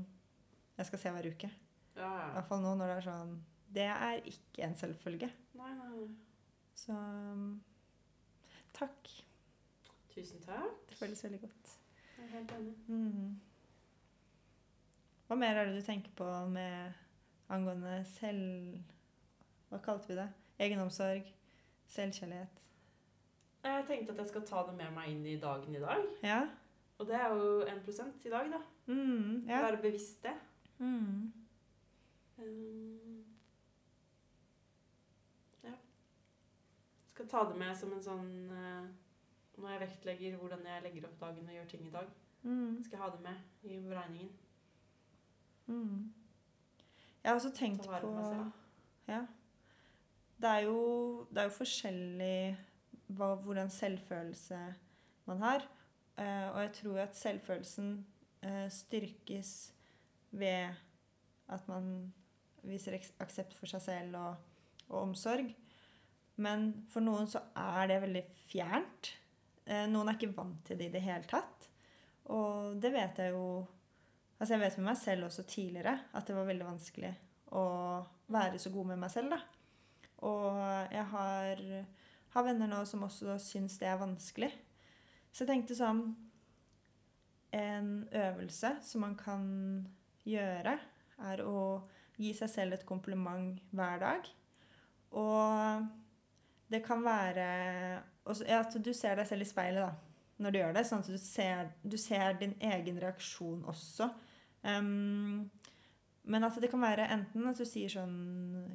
jeg skal se hver uke. Ja, I hvert fall nå når det er sånn Det er ikke en selvfølge. Nei, nei, nei. Så um, takk. Tusen takk. Det føles veldig godt. Jeg er helt enig. Mm. Hva mer er det du tenker på med angående selv... Hva kalte vi det? Egenomsorg? Selvkjærlighet? Jeg tenkte at jeg skal ta det med meg inn i dagen i dag. Ja? Og det er jo 1% i dag, da. Mm, ja. Være bevisst det. Mm. Um, ja. Skal ta det med som en sånn uh, Når jeg vektlegger hvordan jeg legger opp dagen og gjør ting i dag, Mm. skal jeg ha det med i beregningen. Mm. Jeg har også tenkt på. Ja. Det er jo, det er jo forskjellig hva, hvordan selvfølelse man har. Uh, og jeg tror at selvfølelsen uh, styrkes ved at man viser aksept for seg selv og, og omsorg. Men for noen så er det veldig fjernt. Eh, noen er ikke vant til det i det hele tatt. Og det vet jeg jo Altså, jeg vet med meg selv også tidligere at det var veldig vanskelig å være så god med meg selv, da. Og jeg har, har venner nå som også syns det er vanskelig. Så jeg tenkte sånn En øvelse som man kan gjøre, er å gi seg selv et kompliment hver dag. Og det kan være at du ser deg selv i speilet da, når du gjør det. Sånn at du ser, du ser din egen reaksjon også. Um, men at det kan være enten at du sier sånn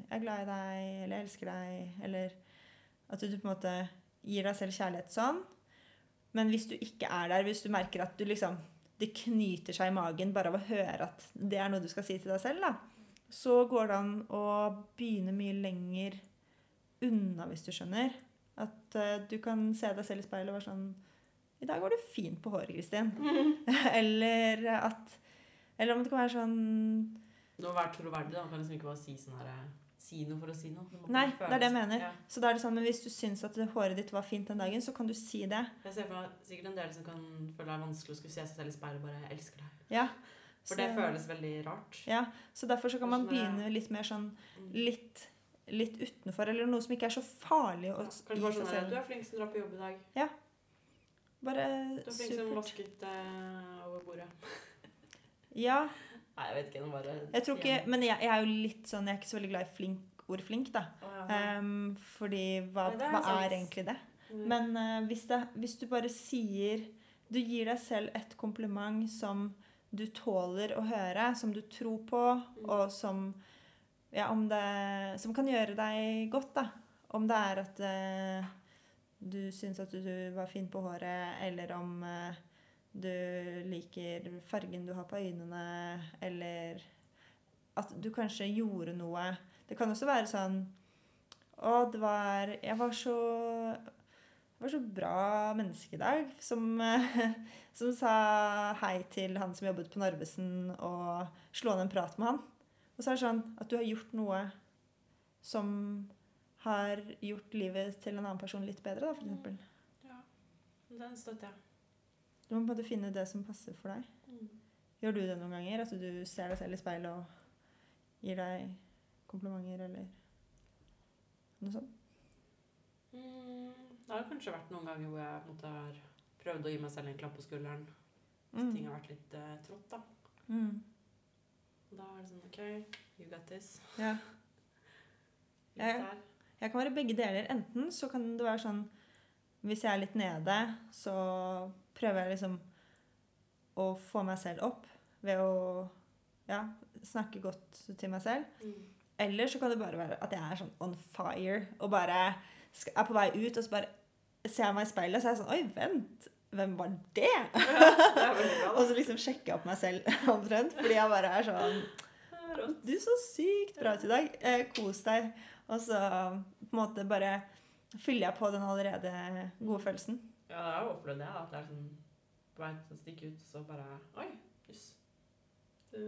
'Jeg er glad i deg', eller 'Jeg elsker deg', eller at du på en måte gir deg selv kjærlighet sånn. Men hvis du ikke er der, hvis du merker at du liksom det knyter seg i magen bare av å høre at det er noe du skal si til deg selv, da, så går det an å begynne mye lenger unna, hvis du skjønner. At uh, du kan se deg selv i speilet og være sånn 'I dag var du fin på håret, Kristin.' [laughs] eller at Eller om det kan være sånn Du må være troverdig. da. Kan liksom ikke bare si sånn her Si noe for å si noe. Nei, det er det jeg mener. Ja. Så da er det sånn, men hvis du syns at håret ditt var fint den dagen, så kan du si det. Jeg ser for meg sikkert en del som kan føle det er vanskelig å skulle se seg selv i speilet og bare elsker deg'. Ja. For Så- det føles veldig rart. Ja, så derfor så kan man begynne litt mer sånn Mm. litt, litt utenfor, eller noe som ikke er så farlig å Ja, Kanskje bare sånn at Du er flink som drar på jobb i dag. Ja. Bare supert. Du er flink som supert. vasket uh, over bordet. Ja, Nei, jeg vet ikke. Bare jeg tror ikke Men jeg, jeg er jo litt sånn Jeg er ikke så veldig glad i flink, ord flink, da. Oh, ja. Ehm, fordi hva, er hva er egentlig det? Mm. Men uh, hvis, det, hvis du bare sier Du gir deg selv et kompliment som du tåler å høre, som du tror på, Mm. og som Ja, om det Som kan gjøre deg godt, da. Om det er at uh, du syns at du var fin på håret, eller om eh, du liker fargen du har på øynene, eller at du kanskje gjorde noe Det kan også være sånn Å, det var Jeg var så jeg var så bra menneske i dag som, [laughs] som sa hei til han som jobbet på Narvesen, og slå ned en prat med han. Og så er det sånn at du har gjort noe som har gjort livet til en annen person litt bedre, da, for eksempel. Ja, den støtter jeg. Du må bare finne det som passer for deg. Mm. Gjør du det noen ganger? At du ser deg selv i speilet og gir deg komplimenter, eller noe sånt? Mm, det har kanskje vært noen ganger hvor jeg måte har prøvd å gi meg selv en klapp på skulderen. Hvis Mm. ting har vært litt eh, trått, da. Mm. Da er det sånn OK, you got this. Ja. [laughs] Jeg, Jeg kan være begge deler. Enten så kan det være sånn Hvis jeg er litt nede, så prøver jeg liksom å få meg selv opp ved å ja, snakke godt til meg selv. Mm. Eller så kan det bare være at jeg er sånn on fire og bare er på vei ut, og så bare ser jeg meg i speilet, og så er jeg sånn Oi, vent! Hvem var det? [laughs] Det er bra, Og så liksom sjekker jeg opp meg selv [laughs] omtrent, fordi jeg bare er sånn Du er så sykt bra ut i dag. Eh, kos deg. Og så på en måte bare fyller jeg på den allerede gode følelsen. Ja, jeg har opplevd det. da, At det er sånn på vei til å stikke ut, så bare Oi, jøss. Du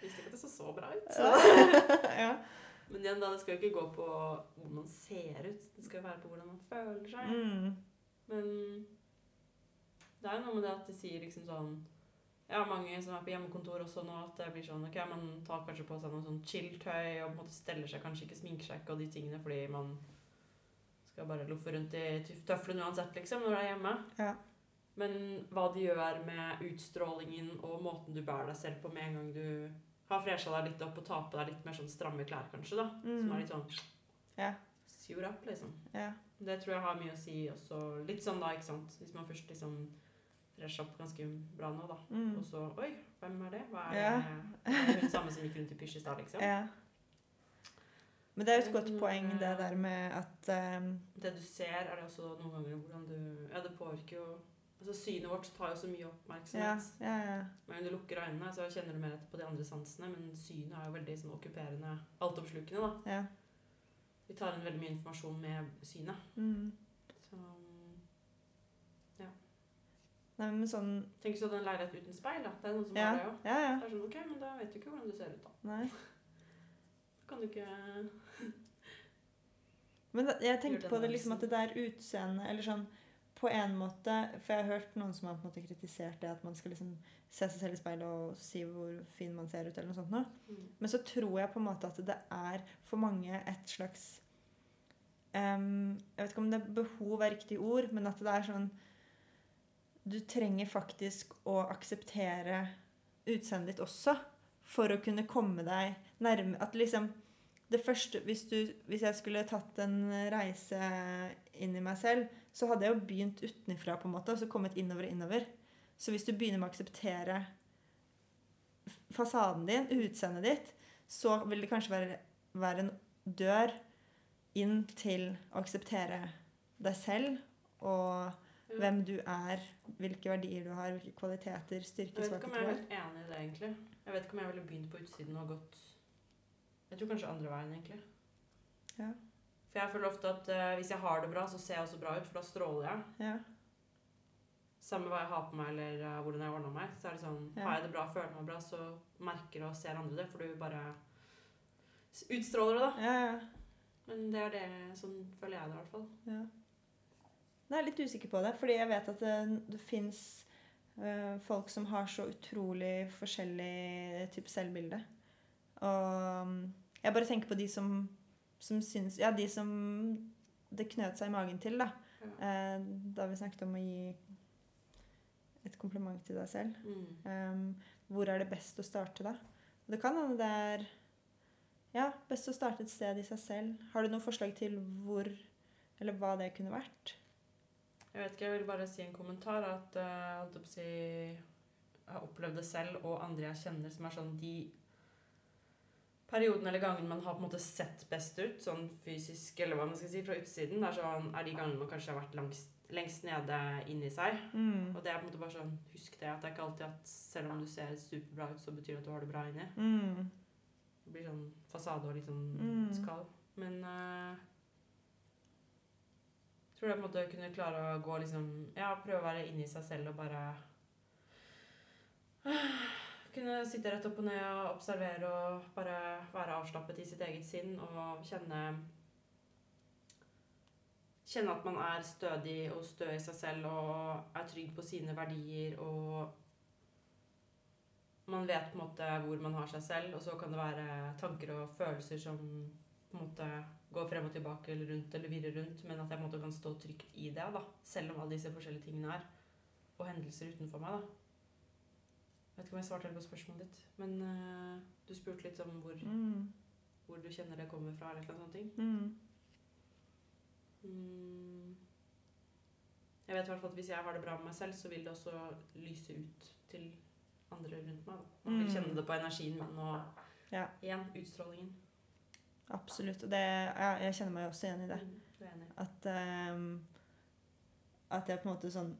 Visste ikke at det så så bra ut. [laughs] ja. Men igjen, da, det skal jo ikke gå på hvordan man ser ut. Det skal jo være på hvordan man føler seg. Mm. Men det er jo noe med det at de sier liksom sånn Jeg har mange som er på hjemmekontor også nå, at det blir sånn Ok, man tar kanskje på seg noe sånn chill-tøy og på en måte steller seg, kanskje ikke sminker seg ikke og de tingene, fordi man skal bare loffe rundt i tøflene uansett, liksom, når du er hjemme. Ja. Men hva det gjør med utstrålingen og måten du bærer deg selv på med en gang du har fresha deg litt opp og tar på deg litt mer sånn stramme klær, kanskje, da. Som Mm. er litt sånn Ja. Sure up, liksom. ja. Det tror jeg har mye å si også. Litt sånn da, ikke sant. Hvis man først liksom fresher opp ganske bra nå, da. Mm. Og så Oi, hvem er det? Hva er Ja. det? Er hun samme som gikk rundt i pysj i stad, liksom? ja. Men det er jo et godt poeng, det der med at um, Det du ser, er det også noen ganger hvordan du Ja, det påvirker jo Altså Synet vårt tar jo så mye oppmerksomhet. ja, ja. Men når du lukker øynene, så kjenner du mer etter på de andre sansene. Men synet er jo veldig sånn okkuperende, altoppslukende, da. ja. Vi tar inn veldig mye informasjon med synet. Mm. Så Nei, men sånn Tenk så den leilighet uten speil, da. Det er noen som Ja, har det òg. ja. ja. Det er sånn, ok, men da vet du ikke hvordan du ser ut, da. Nei. [laughs] Kan du ikke [laughs] Men da, jeg tenkte på det liksom at det der utseendet, eller sånn på en måte For jeg har hørt noen som har på en måte kritisert det at man skal liksom se seg selv i speilet og si hvor fin man ser ut, eller noe sånt noe. Mm. Men så tror jeg på en måte at det er for mange et slags um, Jeg vet ikke om det er behov er riktig ord, men at det er sånn Du trenger faktisk å akseptere utseendet ditt også for å kunne komme deg nærme At liksom det første, hvis, du, hvis jeg skulle tatt en reise inn i meg selv, så hadde jeg jo begynt utenfra på en måte, og så kommet innover og innover. Så hvis du begynner med å akseptere fasaden din, utseendet ditt, så vil det kanskje være, være en dør inn til å akseptere deg selv og. Hvem du er, hvilke verdier du har, hvilke kvaliteter, Jeg vet ikke om jeg er helt enig i det, egentlig. Jeg vet ikke om jeg ville begynt på utsiden og gått Jeg tror kanskje andre veien, egentlig. Ja. For jeg føler ofte at uh, hvis jeg har det bra, så ser jeg også bra ut, for da stråler jeg. Ja. Samme hva jeg har på meg, eller uh, hvordan jeg ordner meg. Så er det sånn, Ja. Har jeg det bra, føler meg bra, så merker og ser andre det. For du bare utstråler det, da. Ja, ja. Men det er det sånn føler jeg det, i hvert fall. Ja. Jeg er litt usikker på det, fordi jeg vet at det, det fins folk som har så utrolig forskjellig type selvbilde. Og um, jeg bare tenker på de som, som syns Ja, de som det knøt seg i magen til, da. Ja. Uh, da vi snakket om å gi et kompliment til deg selv. Mm. Um, hvor er det best å starte, da? Det kan hende det er ja, best å starte et sted i seg selv. Har du noen forslag til hvor eller hva det kunne vært? Jeg vet ikke, jeg vil bare si en kommentar. At uh, si Jeg har opplevd det selv, og andre jeg kjenner, som er sånn de periodene eller gangene man har på en måte sett best ut, sånn fysisk eller hva man skal si, fra utsiden, er, sånn, er de gangene man kanskje har vært langst, lengst nede inni seg. Mm. Og det er på en måte bare sånn, husk det, at det er ikke alltid at selv om du ser superbra ut, så betyr det at du har det bra inni. Mm. Det blir sånn fasade og litt sånn Mm. skall. Men jeg tror jeg på en måte kunne klare å gå liksom Ja, prøve å være inni seg selv og bare [sighs] Kunne sitte rett opp og ned og observere og bare være avslappet i sitt eget sinn og kjenne Kjenne at man er stødig og stø i seg selv og er trygg på sine verdier og man vet på en måte hvor man har seg selv, og så kan det være tanker og følelser som på en måte går frem og tilbake eller rundt eller virrer rundt, men at jeg på en måte kan stå trygt i det, da, selv om alle disse forskjellige tingene er, og hendelser utenfor meg. da. Jeg vet ikke om jeg svarte helt på spørsmålet ditt, men uh, du spurte litt om hvor, Mm. hvor du kjenner det kommer fra, eller noe sånt. Mm. Mm. Jeg vet i hvert fall at hvis jeg har det bra med meg selv, så vil det også lyse ut til andre rundt meg. Da. Man vil Mm. kjenne det på energien min og Ja. igjen utstrålingen. Absolutt. Og det, ja, jeg kjenner meg også igjen i det. Mm. At, um, at jeg på en måte sånn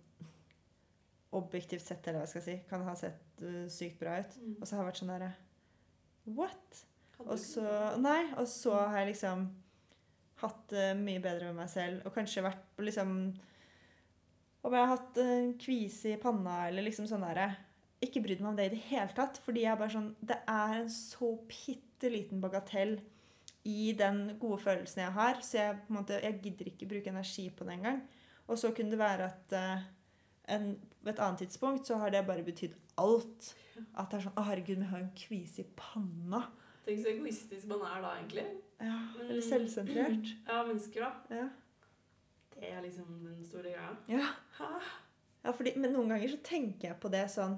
objektivt sett, eller hva jeg skal si, kan ha sett uh, sykt bra ut. Mm. Og så har jeg vært sånn derre What? Og så? Nei. Og så har jeg liksom hatt det mye bedre med meg selv. Og kanskje vært liksom Om jeg har hatt en kvise i panna eller liksom sånn derre Ikke brydd meg om det i det hele tatt. Fordi jeg er bare sånn Det er en så bitte liten bagatell i den gode følelsen jeg har. Så jeg på en måte Jeg gidder ikke bruke energi på det engang. Og så kunne det være at uh, en, ved et annet tidspunkt så har det bare betydd alt. At det er sånn Å, herregud, vi har en kvise i panna. Tenk så egoistisk man er da, egentlig. Ja, eller Mm. selvsentrert. Ja, mennesker, da. Ja. Det er liksom den store greia. ja. Ja fordi, men noen ganger så tenker jeg på det sånn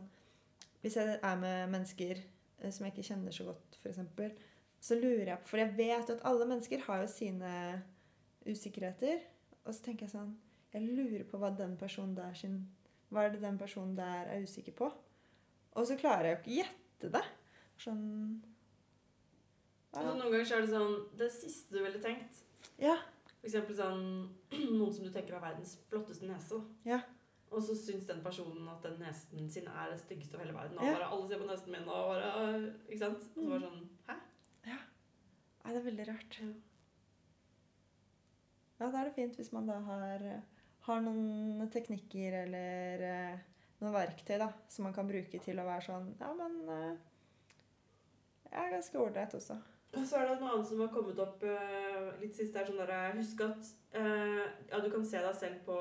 Hvis jeg er med mennesker eh, som jeg ikke kjenner så godt, f.eks., så lurer jeg på For jeg vet at alle mennesker har jo sine usikkerheter. Og så tenker jeg sånn Jeg lurer på hva den personen der sin Hva er det den personen der er usikker på? Og så klarer jeg jo ikke gjette det. Sånn Altså, noen ganger så er det sånn Det siste du ville tenkt. Ja. For eksempel sånn [clears throat] Noen som du tenker har verdens flotteste nese. Ja. Og så syns den personen at den nesen sin er det styggeste av hele verden. Og Ja. bare alle ser på nesen min og bare Ikke sant? Og så bare sånn Hæ? Nei, det er veldig rart. Ja. Da er det fint hvis man da har, har noen teknikker eller eh, noen verktøy da, som man kan bruke til å være sånn Ja, men eh, jeg er ganske ålreit også. Og så er det noe annet som har kommet opp eh, litt sist. er sånn der, Husk at eh, ja, du kan se deg selv på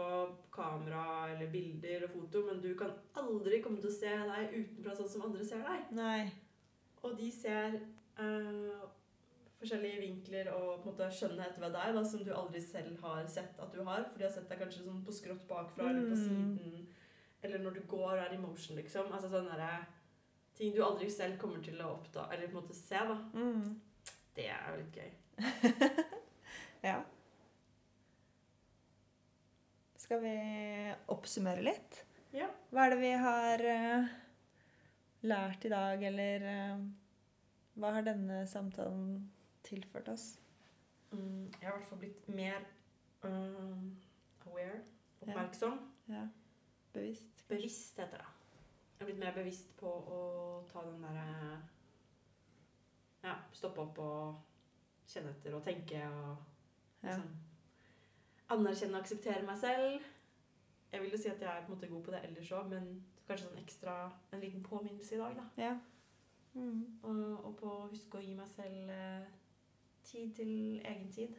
kamera eller bilder og foto, men du kan aldri komme til å se deg utenfra sånn som andre ser deg. Nei. Og de ser eh, forskjellige vinkler og på en måte skjønnhet ved deg da, som du aldri selv har sett at du har. For de har sett deg kanskje sånn på skrått bakfra eller på Mm. siden. Eller når du går og er i motion, liksom. Altså sånne der, ting du aldri selv kommer til å oppdage eller på en måte se. da. Mm. Det er jo litt gøy. [laughs] Ja. Skal vi oppsummere litt? Ja. Hva er det vi har uh, lært i dag, eller uh, hva har denne samtalen tilført oss? Mm, jeg har i hvert fall blitt mer um, aware, oppmerksom. Ja. Bevisst? Bevisst heter det. Jeg har blitt mer bevisst på å ta den derre Ja, stoppe opp og kjenne etter og tenke og Ja. liksom anerkjenne og akseptere meg selv. Jeg vil jo si at jeg er på en måte god på det ellers òg, men kanskje sånn ekstra en liten påminnelse i dag, da. ja. Mm. Og, og på å huske å gi meg selv eh, tid til egen tid.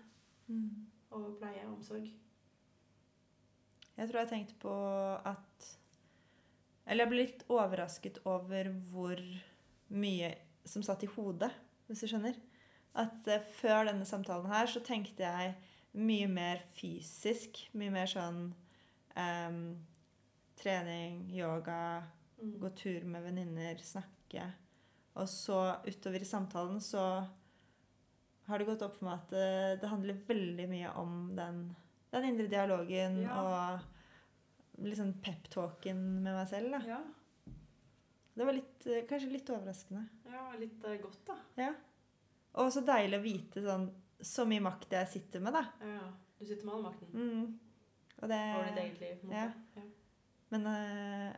Mm. Og pleie og omsorg. Jeg tror jeg tenkte på at Eller jeg ble litt overrasket over hvor mye som satt i hodet, hvis du skjønner. At eh, før denne samtalen her så tenkte jeg mye mer fysisk. Mye mer sånn em, trening, yoga, Mm. gå tur med venninner, snakke. Og så utover i samtalen så har det gått opp for meg at det, det handler veldig mye om den, den indre dialogen Ja. og liksom pep-talken med meg selv. Da. Ja. Det var litt, eh, kanskje litt overraskende. ja, litt eh, godt, da. Ja. Og så deilig å vite sånn, så mye makt jeg sitter med, da. Ja, du sitter med all makten Mm. Og det, over ditt eget liv. ja. Ja. men eh,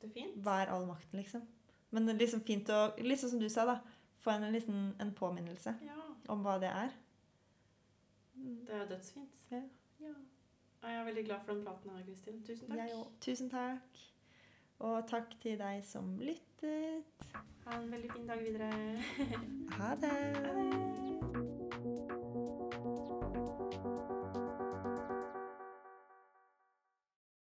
Det er fint. hva er all makten, liksom? Men det er liksom fint å, litt sånn som du sa, da, få en, liksom, en påminnelse ja. om hva det er. Det er dødsfint. Ja. ja. Jeg er veldig glad for den platen her, Kristin. Tusen takk. Tusen takk. Og takk til deg som lyttet. Ha en veldig fin dag videre. ha det. Ha det.